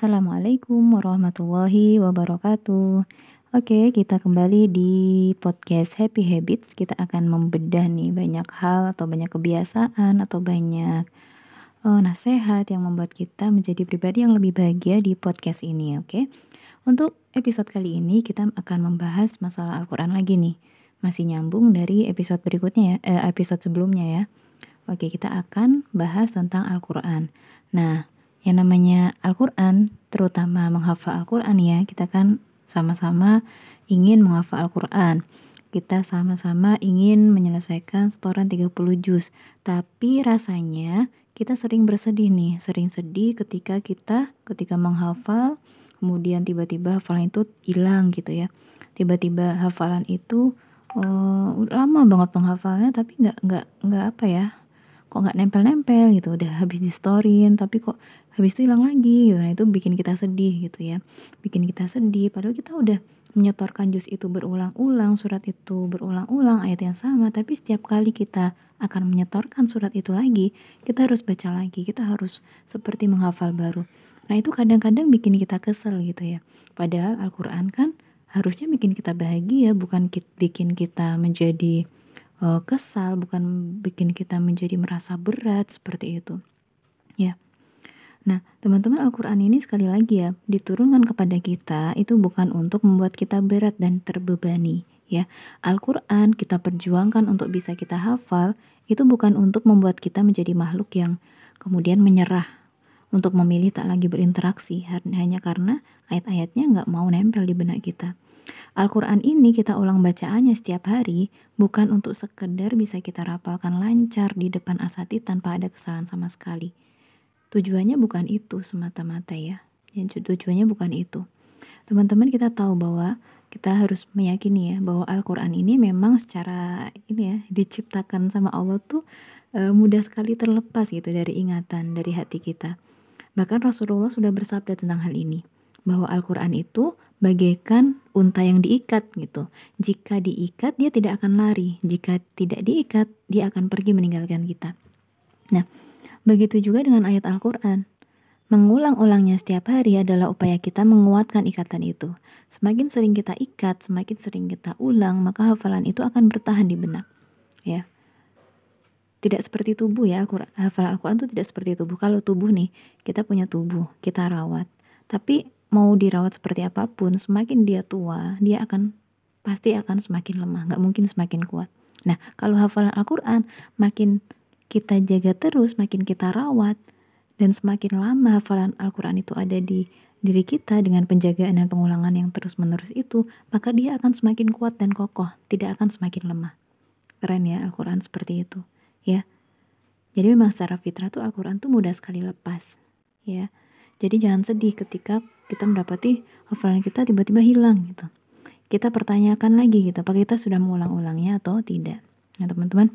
Assalamualaikum warahmatullahi wabarakatuh. Oke, kita kembali di podcast Happy Habits. Kita akan membedah nih banyak hal atau banyak kebiasaan atau banyak uh, nasihat yang membuat kita menjadi pribadi yang lebih bahagia di podcast ini, oke? Untuk episode kali ini kita akan membahas masalah Al-Qur'an lagi nih. Masih nyambung dari episode berikutnya ya, eh, episode sebelumnya ya. Oke, kita akan bahas tentang Al-Qur'an. Nah, yang namanya Al-Quran, terutama menghafal Al-Quran ya, kita kan sama-sama ingin menghafal Al-Quran. Kita sama-sama ingin menyelesaikan setoran 30 juz. Tapi rasanya kita sering bersedih nih, sering sedih ketika kita ketika menghafal, kemudian tiba-tiba hafalan itu hilang gitu ya. Tiba-tiba hafalan itu uh, lama banget penghafalnya tapi nggak nggak nggak apa ya kok nggak nempel-nempel gitu udah habis di storyin tapi kok habis itu hilang lagi gitu nah itu bikin kita sedih gitu ya bikin kita sedih padahal kita udah menyetorkan jus itu berulang-ulang surat itu berulang-ulang ayat yang sama tapi setiap kali kita akan menyetorkan surat itu lagi kita harus baca lagi kita harus seperti menghafal baru nah itu kadang-kadang bikin kita kesel gitu ya padahal Al-Quran kan harusnya bikin kita bahagia bukan bikin kita menjadi uh, kesal, bukan bikin kita menjadi merasa berat seperti itu. Ya. Nah, teman-teman Al-Qur'an ini sekali lagi ya, diturunkan kepada kita itu bukan untuk membuat kita berat dan terbebani, ya. Al-Qur'an kita perjuangkan untuk bisa kita hafal, itu bukan untuk membuat kita menjadi makhluk yang kemudian menyerah untuk memilih tak lagi berinteraksi hanya karena ayat-ayatnya nggak mau nempel di benak kita. Al-Quran ini kita ulang bacaannya setiap hari bukan untuk sekedar bisa kita rapalkan lancar di depan asati tanpa ada kesalahan sama sekali. Tujuannya bukan itu semata-mata ya. Yang tujuannya bukan itu. Teman-teman kita tahu bahwa kita harus meyakini ya bahwa Al-Quran ini memang secara ini ya diciptakan sama Allah tuh e, mudah sekali terlepas gitu dari ingatan dari hati kita. Bahkan Rasulullah sudah bersabda tentang hal ini bahwa Al-Quran itu bagaikan unta yang diikat gitu. Jika diikat dia tidak akan lari, jika tidak diikat dia akan pergi meninggalkan kita. Nah, begitu juga dengan ayat Al-Quran. Mengulang-ulangnya setiap hari adalah upaya kita menguatkan ikatan itu. Semakin sering kita ikat, semakin sering kita ulang, maka hafalan itu akan bertahan di benak. Ya. Tidak seperti tubuh ya, Al-Quran, hafalan Al-Quran itu tidak seperti tubuh. Kalau tubuh nih, kita punya tubuh, kita rawat. Tapi mau dirawat seperti apa pun, semakin dia tua, dia akan pasti akan semakin lemah, nggak mungkin semakin kuat. Nah, kalau hafalan Al-Quran, makin kita jaga terus, makin kita rawat, dan semakin lama hafalan Al-Quran itu ada di diri kita dengan penjagaan dan pengulangan yang terus-menerus itu, maka dia akan semakin kuat dan kokoh, tidak akan semakin lemah. Keren ya Al-Quran seperti itu, ya. Jadi memang secara fitrah tuh Al-Quran tuh mudah sekali lepas, ya. Jadi jangan sedih ketika kita mendapati hafalan kita tiba-tiba hilang gitu. Kita pertanyakan lagi gitu, apakah kita sudah mengulang-ulangnya atau tidak. Nah teman-teman,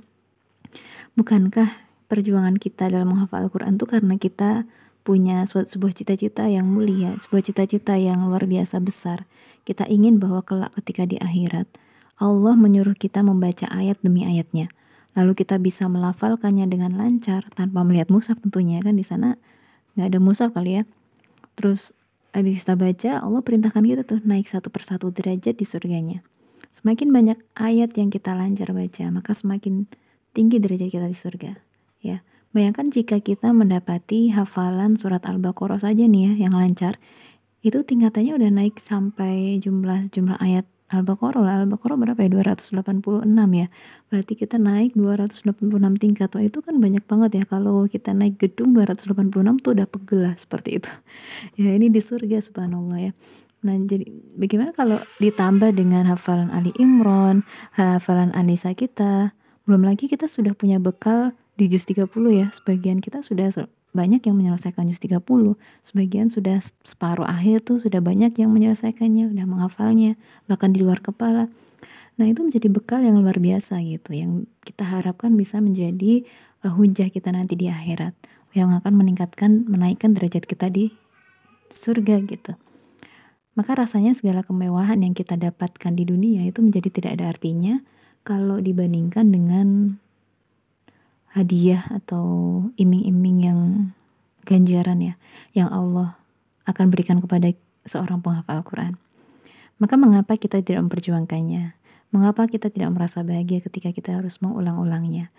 bukankah perjuangan kita dalam menghafal Al-Quran itu karena kita punya sebuah cita-cita yang mulia, sebuah cita-cita yang luar biasa besar. Kita ingin bahwa kelak ketika di akhirat, Allah menyuruh kita membaca ayat demi ayatnya. Lalu kita bisa melafalkannya dengan lancar tanpa melihat musaf tentunya kan di sana nggak ada musaf kali ya. Terus Habis kita baca, Allah perintahkan kita tuh naik satu persatu derajat di surganya. Semakin banyak ayat yang kita lancar baca, maka semakin tinggi derajat kita di surga. Ya, bayangkan jika kita mendapati hafalan surat Al-Baqarah saja nih ya yang lancar, itu tingkatannya udah naik sampai jumlah jumlah ayat Al-Baqarah lah, Al-Baqarah berapa ya? 286 ya. Berarti kita naik 286 tingkat. Wah, itu kan banyak banget ya kalau kita naik gedung 286 tuh udah pegel lah seperti itu. Ya, ini di surga subhanallah ya. Nah, jadi bagaimana kalau ditambah dengan hafalan Ali Imran, hafalan Anissa kita, belum lagi kita sudah punya bekal di juz 30 ya. Sebagian kita sudah banyak yang menyelesaikan juz 30 sebagian sudah separuh akhir tuh sudah banyak yang menyelesaikannya udah menghafalnya bahkan di luar kepala. Nah itu menjadi bekal yang luar biasa gitu yang kita harapkan bisa menjadi uh, hujah kita nanti di akhirat yang akan meningkatkan menaikkan derajat kita di surga gitu. Maka rasanya segala kemewahan yang kita dapatkan di dunia itu menjadi tidak ada artinya kalau dibandingkan dengan hadiah atau iming-iming yang ganjaran ya yang Allah akan berikan kepada seorang penghafal Al-Quran. Maka mengapa kita tidak memperjuangkannya? Mengapa kita tidak merasa bahagia ketika kita harus mengulang-ulangnya?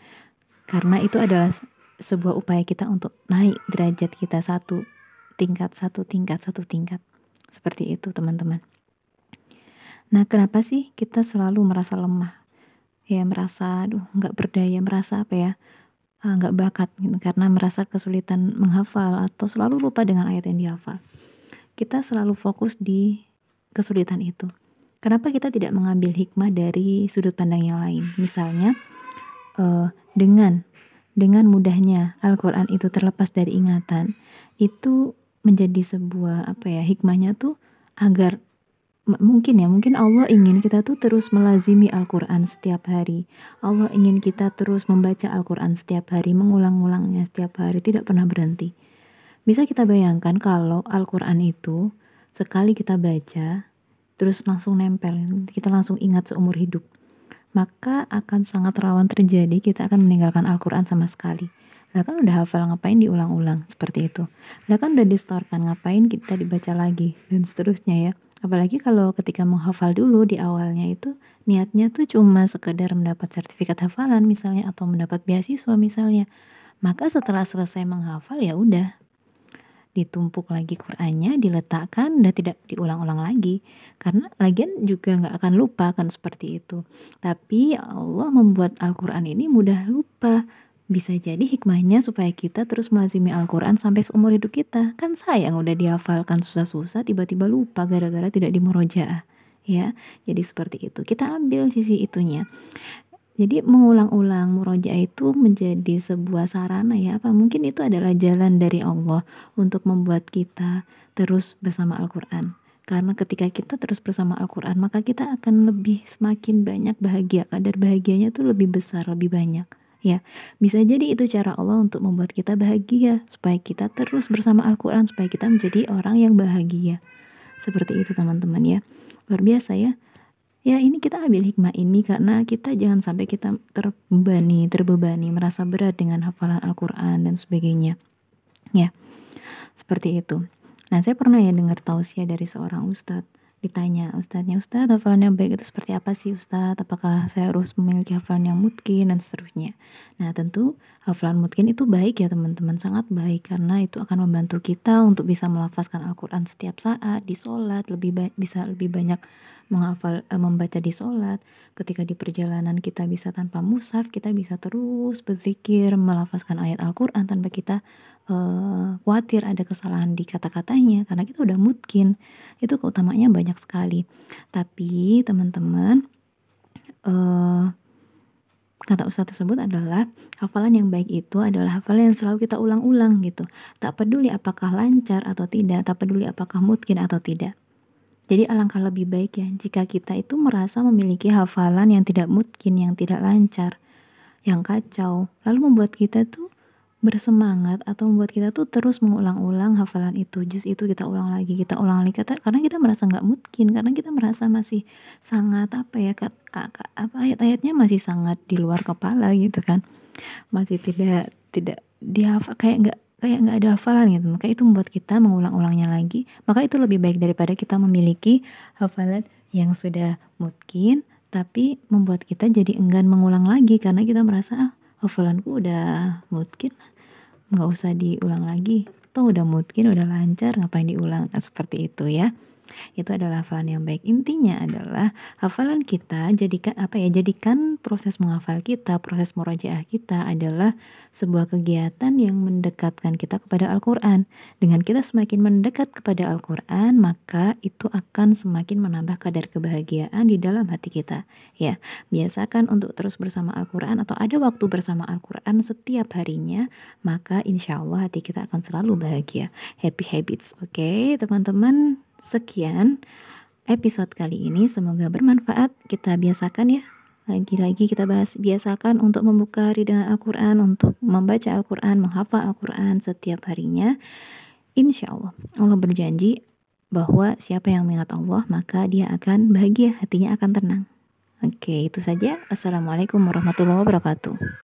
Karena itu adalah sebuah upaya kita untuk naik derajat kita satu tingkat, satu tingkat, satu tingkat. Seperti itu teman-teman. Nah kenapa sih kita selalu merasa lemah? Ya merasa, aduh nggak berdaya, merasa apa ya, ah, nggak bakat gitu. Karena merasa kesulitan menghafal atau selalu lupa dengan ayat yang dihafal. Kita selalu fokus di kesulitan itu. Kenapa kita tidak mengambil hikmah dari sudut pandang yang lain? Misalnya, uh, dengan dengan mudahnya Al-Quran itu terlepas dari ingatan, itu menjadi sebuah apa ya hikmahnya tuh agar mungkin ya mungkin Allah ingin kita tuh terus melazimi Al-Quran setiap hari Allah ingin kita terus membaca Al-Quran setiap hari mengulang-ulangnya setiap hari tidak pernah berhenti bisa kita bayangkan kalau Al-Quran itu sekali kita baca terus langsung nempel, kita langsung ingat seumur hidup, maka akan sangat rawan terjadi kita akan meninggalkan Al-Quran sama sekali. Lah kan udah hafal ngapain diulang-ulang seperti itu. Lah kan udah distorkan ngapain kita dibaca lagi dan seterusnya ya. Apalagi kalau ketika menghafal dulu di awalnya itu niatnya tuh cuma sekedar mendapat sertifikat hafalan misalnya atau mendapat beasiswa misalnya. Maka setelah selesai menghafal ya udah ditumpuk lagi Qur'annya, diletakkan dan tidak diulang-ulang lagi. Karena lagian juga nggak akan lupa kan seperti itu. Tapi Allah membuat Al-Quran ini mudah lupa. Bisa jadi hikmahnya supaya kita terus melazimi Al-Quran sampai seumur hidup kita. Kan sayang udah dihafalkan susah-susah tiba-tiba lupa gara-gara tidak dimurojaah. Ya, jadi seperti itu. Kita ambil sisi itunya. Jadi mengulang-ulang murojaah itu menjadi sebuah sarana ya apa mungkin itu adalah jalan dari Allah untuk membuat kita terus bersama Al-Qur'an. Karena ketika kita terus bersama Al-Qur'an maka kita akan lebih semakin banyak bahagia, kadar bahagianya itu lebih besar, lebih banyak. Ya, bisa jadi itu cara Allah untuk membuat kita bahagia supaya kita terus bersama Al-Qur'an supaya kita menjadi orang yang bahagia. Seperti itu teman-teman ya. Luar biasa ya ya ini kita ambil hikmah ini karena kita jangan sampai kita terbebani, terbebani, merasa berat dengan hafalan Al-Quran dan sebagainya. Ya, seperti itu. Nah, saya pernah ya dengar tausiah dari seorang ustadz. Ditanya, ustadznya, ustadz hafalan yang baik itu seperti apa sih ustadz? Apakah saya harus memiliki hafalan yang mungkin dan seterusnya. Nah, tentu hafalan mungkin itu baik ya teman-teman, sangat baik. Karena itu akan membantu kita untuk bisa melafazkan Al-Quran setiap saat, di sholat, lebih bisa lebih banyak menghafal uh, membaca di sholat ketika di perjalanan kita bisa tanpa musaf kita bisa terus berzikir melafazkan ayat Al-Quran tanpa kita uh, khawatir ada kesalahan di kata-katanya karena kita udah mungkin itu keutamanya banyak sekali. Tapi teman-teman uh, kata ustadz tersebut adalah hafalan yang baik itu adalah hafalan yang selalu kita ulang-ulang gitu. Tak peduli apakah lancar atau tidak tak peduli apakah mungkin atau tidak. Jadi alangkah lebih baik ya jika kita itu merasa memiliki hafalan yang tidak mungkin, yang tidak lancar, yang kacau, lalu membuat kita tuh bersemangat atau membuat kita tuh terus mengulang-ulang hafalan itu jus itu kita ulang lagi kita ulang lagi kata karena kita merasa nggak mungkin karena kita merasa masih sangat apa ya apa ayat-ayatnya masih sangat di luar kepala gitu kan. Masih tidak tidak dihafal kayak nggak kayak nggak ada hafalan gitu. Maka itu membuat kita mengulang-ulangnya lagi. Maka itu lebih baik daripada kita memiliki hafalan yang sudah mungkin tapi membuat kita jadi enggan mengulang lagi karena kita merasa ah hafalanku udah mungkin nggak usah diulang lagi. Toh udah mungkin udah lancar ngapain diulang? Nah, seperti itu ya itu adalah hafalan yang baik. Intinya adalah hafalan kita jadikan apa ya? Jadikan proses menghafal kita, proses murojaah kita adalah sebuah kegiatan yang mendekatkan kita kepada Al-Qur'an. Dengan kita semakin mendekat kepada Al-Qur'an, maka itu akan semakin menambah kadar kebahagiaan di dalam hati kita. Ya, biasakan untuk terus bersama Al-Qur'an atau ada waktu bersama Al-Qur'an setiap harinya, maka insya Allah hati kita akan selalu bahagia. Happy habits, oke, okay, teman-teman. Sekian episode kali ini semoga bermanfaat. Kita biasakan ya. Lagi-lagi kita bahas biasakan untuk membuka hari dengan Al-Quran, untuk membaca Al-Quran, menghafal Al-Quran setiap harinya. Insya Allah, Allah berjanji bahwa siapa yang mengingat Allah maka dia akan bahagia, hatinya akan tenang. Oke, itu saja. Assalamualaikum warahmatullahi wabarakatuh.